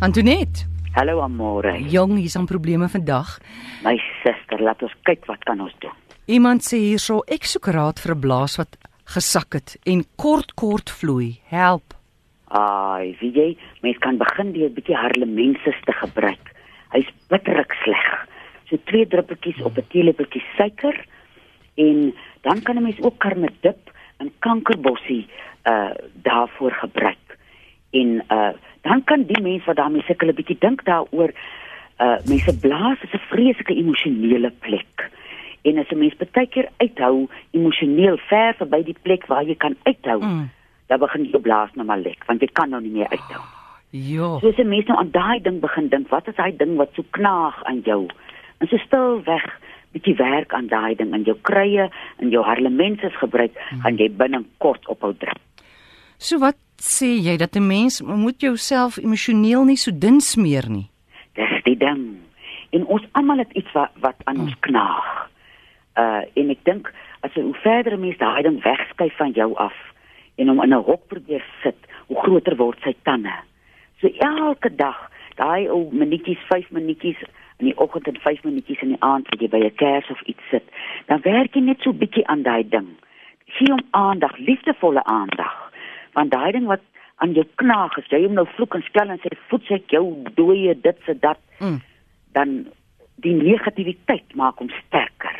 Antoinette, Hallo Amore. jong, hier's 'n probleme vandag. My suster, laat ons kyk wat kan ons doen. Iemand sê hierso ek soek raad vir 'n blaas wat gesak het en kort kort vloei. Help. Ai, wie jy, mens kan begin deur 'n bietjie harlemenses te gebruik. Hy's bitterlik sleg. So twee druppeltjies op 'n teelepeltjie suiker en dan kan 'n mens ook karnedip en kankerbossie uh daarvoor gebruik. En uh dan kan die mens wat daarmee sukkel 'n bietjie dink daaroor uh mense blaas is 'n vreeslike emosionele plek. En as 'n mens baie keer uithou emosioneel ver verby die plek waar jy kan uithou, Mm. dan begin jou blaas nou maar lek want jy kan nou nie meer uithou. Ja. Soos 'n mens nou aan daai ding begin dink, wat is daai ding wat so knaag aan jou? En so stil weg bietjie werk aan daai ding en jou krye en jou harlemenses gebruik, gaan jy binnekort ophou druk. So wat sê jy dat 'n mens moet jouself emosioneel nie so dun smeer nie? Dis die ding. En ons almal het iets wat wat aan ons knaag. Uh en ek dink as jy hoe verder 'n mens daai ding wegskuif van jou af en hom in 'n hok probeer sit, hoe groter word sy tande. So elke dag, daai ou minuutjies, 5 minuutjies in die oggend en 5 minuutjies in die aand as jy by 'n kers of iets sit, dan werk jy net so bietjie aan daai ding. Gee hom aandag, liefdevolle aandag. Want daai ding wat aan jou knaag, as jy hom nou vloek en skel en sê voets ek jou dooie dit se dat Mm. dan die negativiteit maak hom sterker.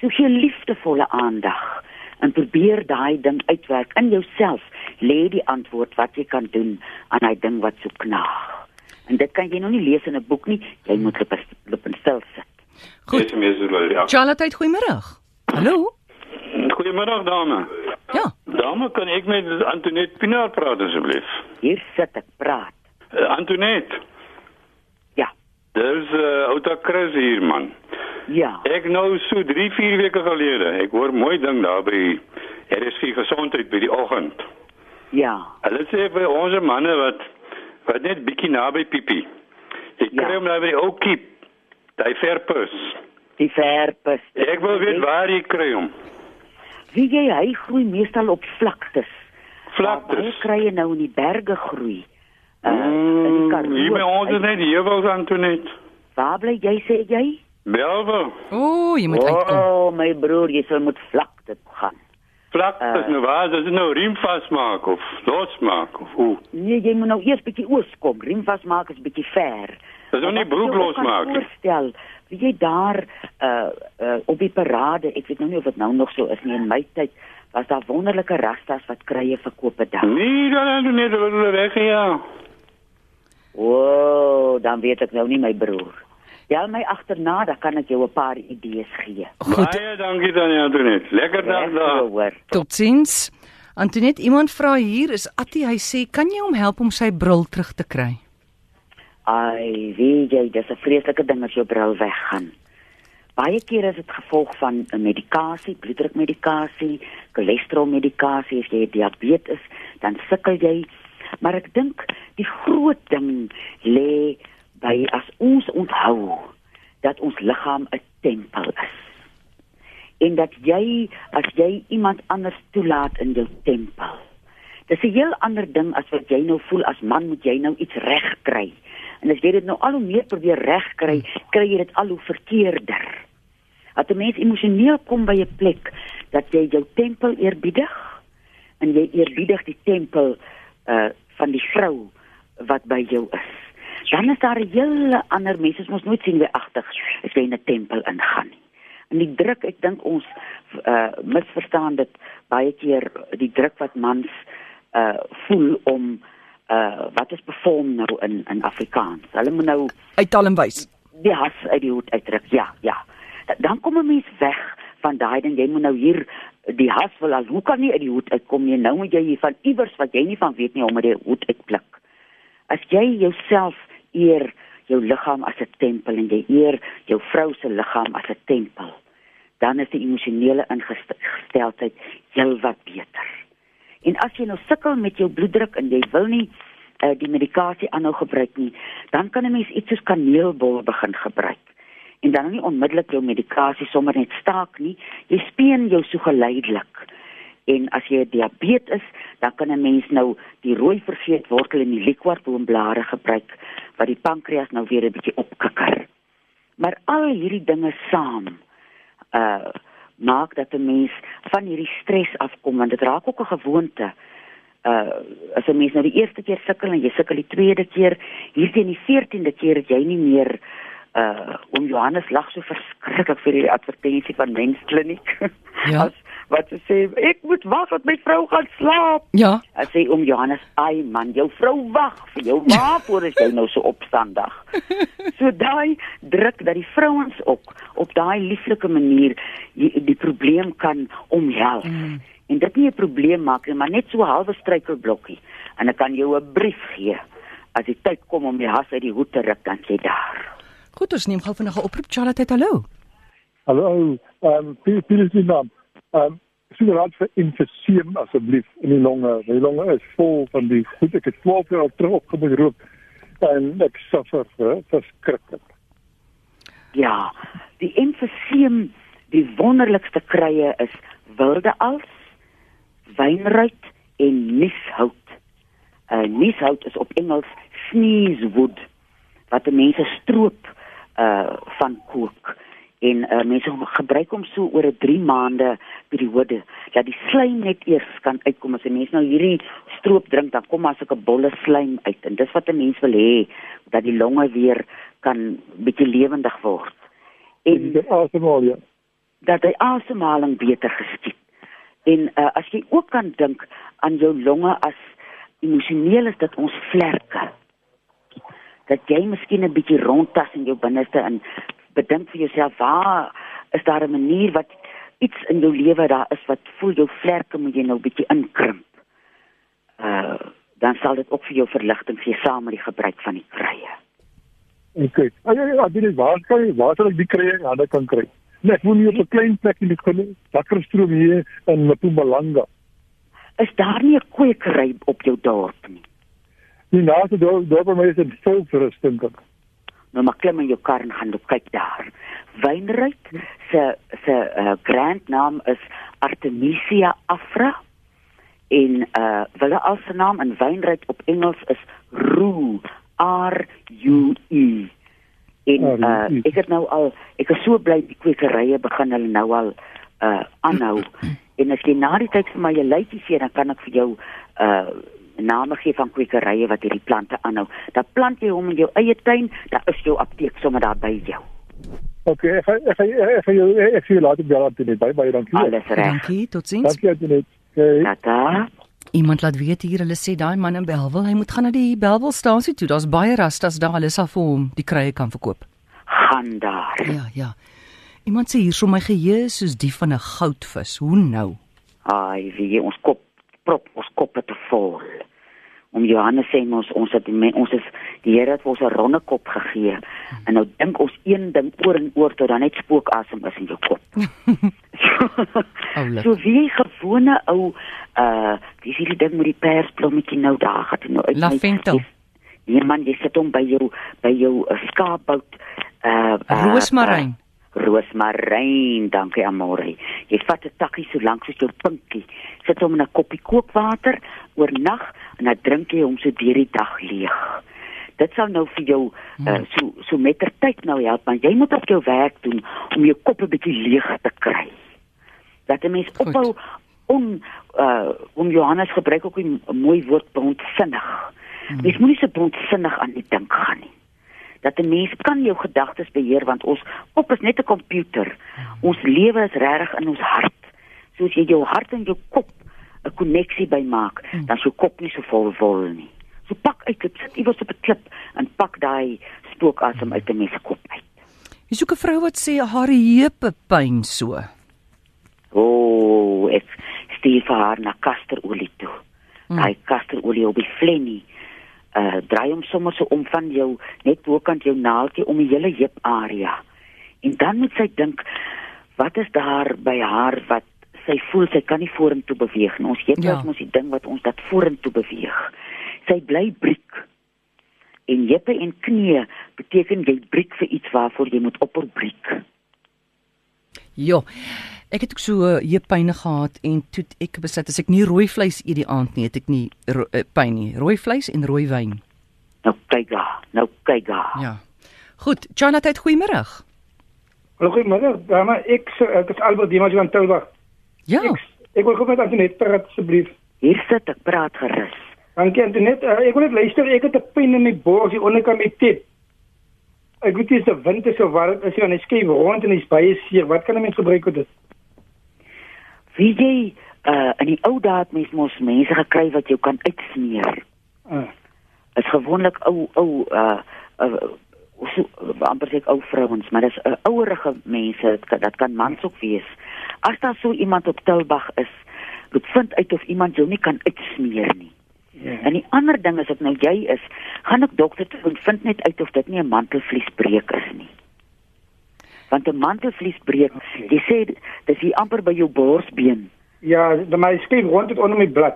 So gee liefdevolle aandag en probeer daai ding uitwerk in jouself. Lê die antwoord wat jy kan doen aan daai ding wat so knaag. En dit kan jy nog nie lees in 'n boek nie, jy moet op op 'n stil sit. Goed. Ja. Charlotte, goeiemôre. Hallo? Goeiemiddag dame. Dame, kan ek met Antoinette Pinaar praat asseblief? Hier sit ek praat. Uh, Antoinette, Ja. dis uh, outa Chris hier man. Ja. Ek nou so 3, 4 weke gelede. Ek hoor mooi ding daar by RSG gesondheid by die oggend. Ja. Hulle sê vir ons manne wat wat net bietjie naby piepie. Ek Ja. kry hom nou by die ou kiep. Daai verpus. Die verpes. Ek wil weet waar jy kry hom. Wie jy hy groei meestal op vlaktes. Vlaktes. Baie krye nou in die berge groei. Uh, in die Mm, Karoo. hier by ons is net heuwels Antoinette. Waar bly jy sê jy? Belwe. O, jy moet uitkom. Oh, my broer, jy sal moet vlakte gaan. Vlaktes Uh. nou waar, dis nou riem vasmaak of losmaak of hoe. Nee, jy moet nou eers bietjie oos kom. Riem vasmaak is bietjie ver. Dis nou nie Wat broek kan losmaak nie. Voorstel, wie jy daar uh uh op die parade, ek weet nou nie of dit nou nog so is nie in my tyd was daar wonderlike rastas wat krye verkoop het daar. Nee, dan dan net hulle weg ja. O, oh, dan weet ek nou nie my broer. Bel my agterna, dan kan ek jou 'n paar idees gee. Goed. Baie dankie dan Antoinette. Lekker dag daar. Totsiens. Antoinette, iemand vra hier is Attie, hy sê, "Kan jy hom help om sy bril terug te kry?" Ai, weet jy, dis 'n vreeslike ding as jou bril weggaan. Baie keer is dit gevolg van 'n medikasie, bloeddrukmedikasie, cholesterolmedikasie, as jy diabetes, dan sukkel jy. Maar ek dink die groot ding lê by as ons onthou dat ons liggaam 'n tempel is. En dat jy as jy iemand anders toelaat in jou tempel. Dis 'n heel ander ding as wat jy nou voel as man moet jy nou iets reg kry. En as jy dit nou al hoe meer probeer regkry, kry jy dit al hoe verkeerder. Dat 'n mens emosioneel kom by 'n plek dat jy jou tempel eerbiedig en jy eerbiedig die tempel uh van die vrou wat by jou is. Dan is daar 'n hele ander mens, ons moet nooit sien wie agtig as jy in 'n tempel ingaan nie. En die druk, ek dink ons uh misverstaan dit baie keer die druk wat mans uh voel om uh wat is perform nou in in Afrikaans. Hulle moet nou Uittal en wys. die has uit die hoed uitdruk. Ja, ja. Da- Dan kom 'n mens weg van daai ding jy moet nou hier die has wil al hoe kan nie uit die hoed uitkom nie. Nou moet jy hier van iewers wat jy nie van weet nie om met die hoed uitpluk. As jy jouself eer jou liggaam as 'n tempel en jy eer jou vrou se liggaam as 'n tempel, dan is die emosionele ingesteldheid heelwat beter. En as jy nou sukkel met jou bloeddruk en jy wil nie uh, die medikasie aanhou gebruik nie, dan kan 'n mens iets soos kaneelbol begin gebruik. En dan nie onmiddellik jou medikasie sommer net staak nie. Jy speen jou so geleidelik En as jy diabetes is, dan kan 'n mens nou die rooi vergeetwortel en die liquorboomblare gebruik wat die pankreas nou weer 'n bietjie opkikker. Maar al hierdie dinge saam uh maak dat 'n mens van hierdie stres afkom want dit raak ook 'n gewoonte. Uh as 'n mens nou die eerste keer sukkel en jy sukkel die tweede keer, hierdie in die 14de keer het jy nie meer uh om Johannes lag so verskriklik vir die advertensie van Menskliniek. Ja. As wat sy sê, ek moet wag tot my vrou gaan slaap. Ja. Hy sê om Johannes, ai man, jou vrou wag vir jou. Waarvoor is jy nou so opstandig? So daai druk dat die vrouens ook op daai lieflike manier die, die probleem kan omhels. Mm. En dit nie 'n probleem maak nie, maar net so 'n halwe struikelblokkie. En ek kan jou 'n brief gee. As die tyd kom om die has uit die hoed te ruk, dan jy daar. Goed, ons neem gou vinnig 'n oproep. Charlotte, hallo. Hallo, ehm um, Pieter Pieter is die naam. Ehm um, sien raad vir infuseem asseblief in die longe. Die longe is vol van die goed. Ek het 12 jaar terug opgekom rook en ek suffer verskriklik. Ja, die emfyseem, die wonderlikste krye is wilde als, wynruit en nieshout. Uh nieshout is op Engels sneezewood wat die mense stroop uh van kook en uh, mense gebruik hom so oor 'n 3 maande periode dat die slaim net eers kan uitkom as 'n mens nou hierdie stroop drink dan kom maar so 'n bolle slaim uit en dis wat 'n mens wil hê dat die longe weer kan bietjie lewendig word En dit asemhaal ja. dat die asemhaling beter geskied. En uh, as jy ook kan dink aan jou longe as emosioneel is dit ons vlerke. Dat jy miskien 'n bietjie rondtas in jou binneste en bedink vir jouself waar is daar 'n manier wat iets in jou lewe daar is wat voel jou vlerke moet jy nou bietjie inkrimp. Uh dan sal dit ook vir jou verligting gee saam met die gebruik van die krye. Ek kyk. Ja ja ja, dit is waar kan jy waar sal ek die kry en ander kan kry. Nee, ek woon hier op 'n klein plek in die Dakkerstroom hier in Mpumalanga. Is daar nie 'n kwekery op jou dorp nie? Die naaste dorp dorp by my is in Volksrusting. Nou maar klim in jou kar en gaan loop kyk daar. Wynryk se se uh, grand naam is Artemisia afra en uh wille as se naam in wynryk op Engels is Rue R U E. En uh ek het nou al ek is so bly die kwekerye begin hulle nou al uh aanhou. en as jy na die tyd vir my 'n lytjie gee dan kan ek vir jou uh name gee van kwekerye wat hierdie plante aanhou. Dan plant jy hom in jou eie tuin, dan is jou apteek sommer daar by jou. Okay, ek ek ek ga jou ek sien later bel aan dit. Baie baie dankie. Alles reg. Dankie, totsiens. Dankie aan dit. Okay. Tata. Iemand laat weet hier, hulle sê daai man in Belwel, hy moet gaan na die Belwelstasie toe. Daar's baie rastas daar, hulle sal vir hom die krye kan verkoop. Gaan daar. Ja, ja. Iemand sê hier so my geheue is soos die van 'n goudvis. Hoe nou? Ai, wie ons kop prop ons koppe te vol. Om Johannes sê ons ons het die ons is die Here het ons 'n ronde kop gegee. En nou dink ons een ding oor en oor tot dan net spookasem is in jou kop. Oulik. so wie gewone ou uh dis hierdie ding met die persblommetjie nou daar gaan toe nou uit. Lavendel. Nee man, jy sit hom by jou by jou uh, skaapbout uh, uh Roosmaryn. Uh, roosmaryn, dankie Amore. Jy vat 'n takkie so lank soos jou pinkie. Sit hom in 'n koppie kookwater oornag en dan drink jy hom so deur die dag leeg. Dit sal nou vir jou uh, so so mettertyd nou help, maar jy moet op jou werk doen om jou kop 'n bietjie leeg te kry. Dat 'n mens Goed. ophou on uh om Johannes gebruik ook 'n mooi woord bondsinnig. Hmm. Mens moenie so bondsinnig aan die dink gaan nie. Dat 'n mens kan jou gedagtes beheer want ons kop is net 'n komputer. Ons lewe is regtig in ons hart. Soos jy jou hart en jou kop 'n koneksie bymaak, hmm. dan is jou kop nie so vol wol nie. So pak uit, dit sit iewers op 'n klip en pak daai spookasem uit 'n mens se kop uit. Jy soek 'n vrou wat sê haar heupe pyn so. O, oh, ek stuur vir haar na kasterolie toe. Hmm. Daai kasterolie op die flennie. Uh draai hom sommer so om van jou net bokant jou naaltjie om die hele heup area. En dan moet sy dink wat is daar by haar wat sy voel sy kan nie vorentoe beweeg nie. Ons heup Ja. is mos die ding wat ons dat vorentoe beweeg. Sy bly briek. En heupe en knieë beteken jy briek vir iets waarvoor jy moet ophou briek. Ja. Ek het ook so uh, heupyne gehad en toe ek besluit as ek nie rooi vleis eet die aand nie, het ek nie ro uh, pyn nie. Rooi vleis en rooi wyn. Nou kyk daar, nou kyk daar. Ja. Goed, Jonathan, goeiemôre. Hallo goeiemôre. Dame, ek sê- ek is Albert Dimas van Tilburg. Ja. Ek ek wil gou met Antoinette praat asseblief. Hier sit ek praat gerus. Dankie Antoinette. Uh, ek wil net luister. Ek het 'n pyn in my bors hier onderkant my tip. Ek weet dis 'n wind is so warm is en hy skuif rond en hy's baie seer. Wat kan 'n mens gebruik vir dit? Wie jy uh in die ou dae het mens mos mense gekry wat jou kan uitsmeer. Uh, Is gewoonlik ou ou uh uh so amper sê ek ou vrouens, maar dis 'n uh, ouerige mense, dit kan, dat kan mans ook wees. As daar so iemand op Tilbag is, moet vind uit of iemand jou nie kan uitsmeer nie. ja. En die ander ding is ek nou jy is, gaan ek dokter toe en vind net uit of dit nie 'n mantelvliesbreek is nie. Want 'n mantelvliesbreek, Okay. jy sê dis hier amper by jou borsbeen. Ja, dan my skuif rond dit onder my blad.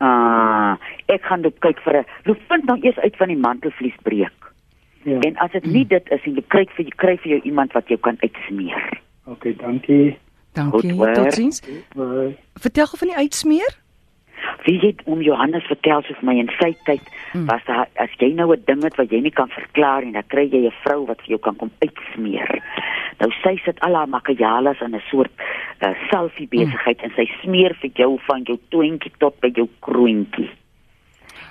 Ah, ek gaan dit kyk vir 'n loop vind nou eers uit van die mantelvliesbreek. Ja. En as dit nie dit is nie, jy kry vir jy kry vir jou iemand wat jou kan uitsmeer. Okay, dankie. Dankie. Goed. Totsiens. Bye. Vertel gou van die uitsmeer. Wie het om Johannes vertel vir my in sy tyd Hmm. was daar as jy nou 'n ding het wat jy nie kan verklaar en dan kry jy 'n vrou wat vir jou kan kom uitsmeer. Nou sy sit al haar makkejalas in 'n soort uh, selfie besigheid en sy smeer vir jou van jou toontjie tot by jou kroontjie.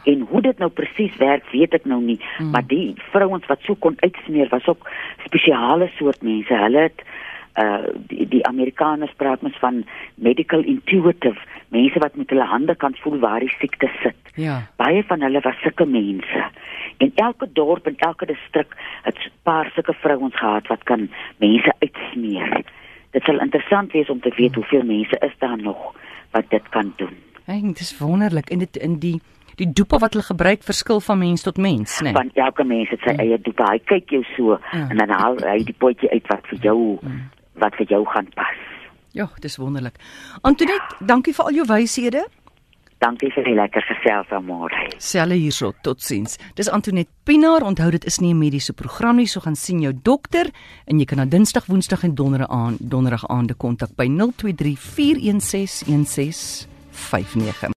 En hoe dit nou presies werk, weet ek nou nie, mm. maar die vrouens wat so kon uitsmeer was ook spesiale soort mense. Hulle het uh die, die Amerikaners praat mens van medical intuitive, mense wat met hulle hande kan voel waar die siekte sit. Ja. Baie van hulle was sulke mense. En elke dorp en elke distrik het 'n paar sulke vrouens gehad wat kan mense uitsmeer. Dit sal interessant wees om te weet hoeveel mense is daar nog wat dit kan doen. Hey, dit is wonderlik en dit in die die doepe wat hulle gebruik verskil van mens tot mens, né? Nee. Want elke mens het sy eie doek. Hy kyk jou so Ja. en dan haal hy die potjie uit wat vir jou wat vir jou gaan pas. Ja, dis wonderlik. Antoinette, dankie vir al jou wyshede. Dankie vir die lekker gesels vanmôre. Selle hierso, totsiens. Dis Antoinette Pinaar. Onthou dit is nie 'n mediese program nie, so gaan sien jou dokter en jy kan na Dinsdag, Woensdag en Donderdag aan Donderdag aande kontak by 023 416 1659.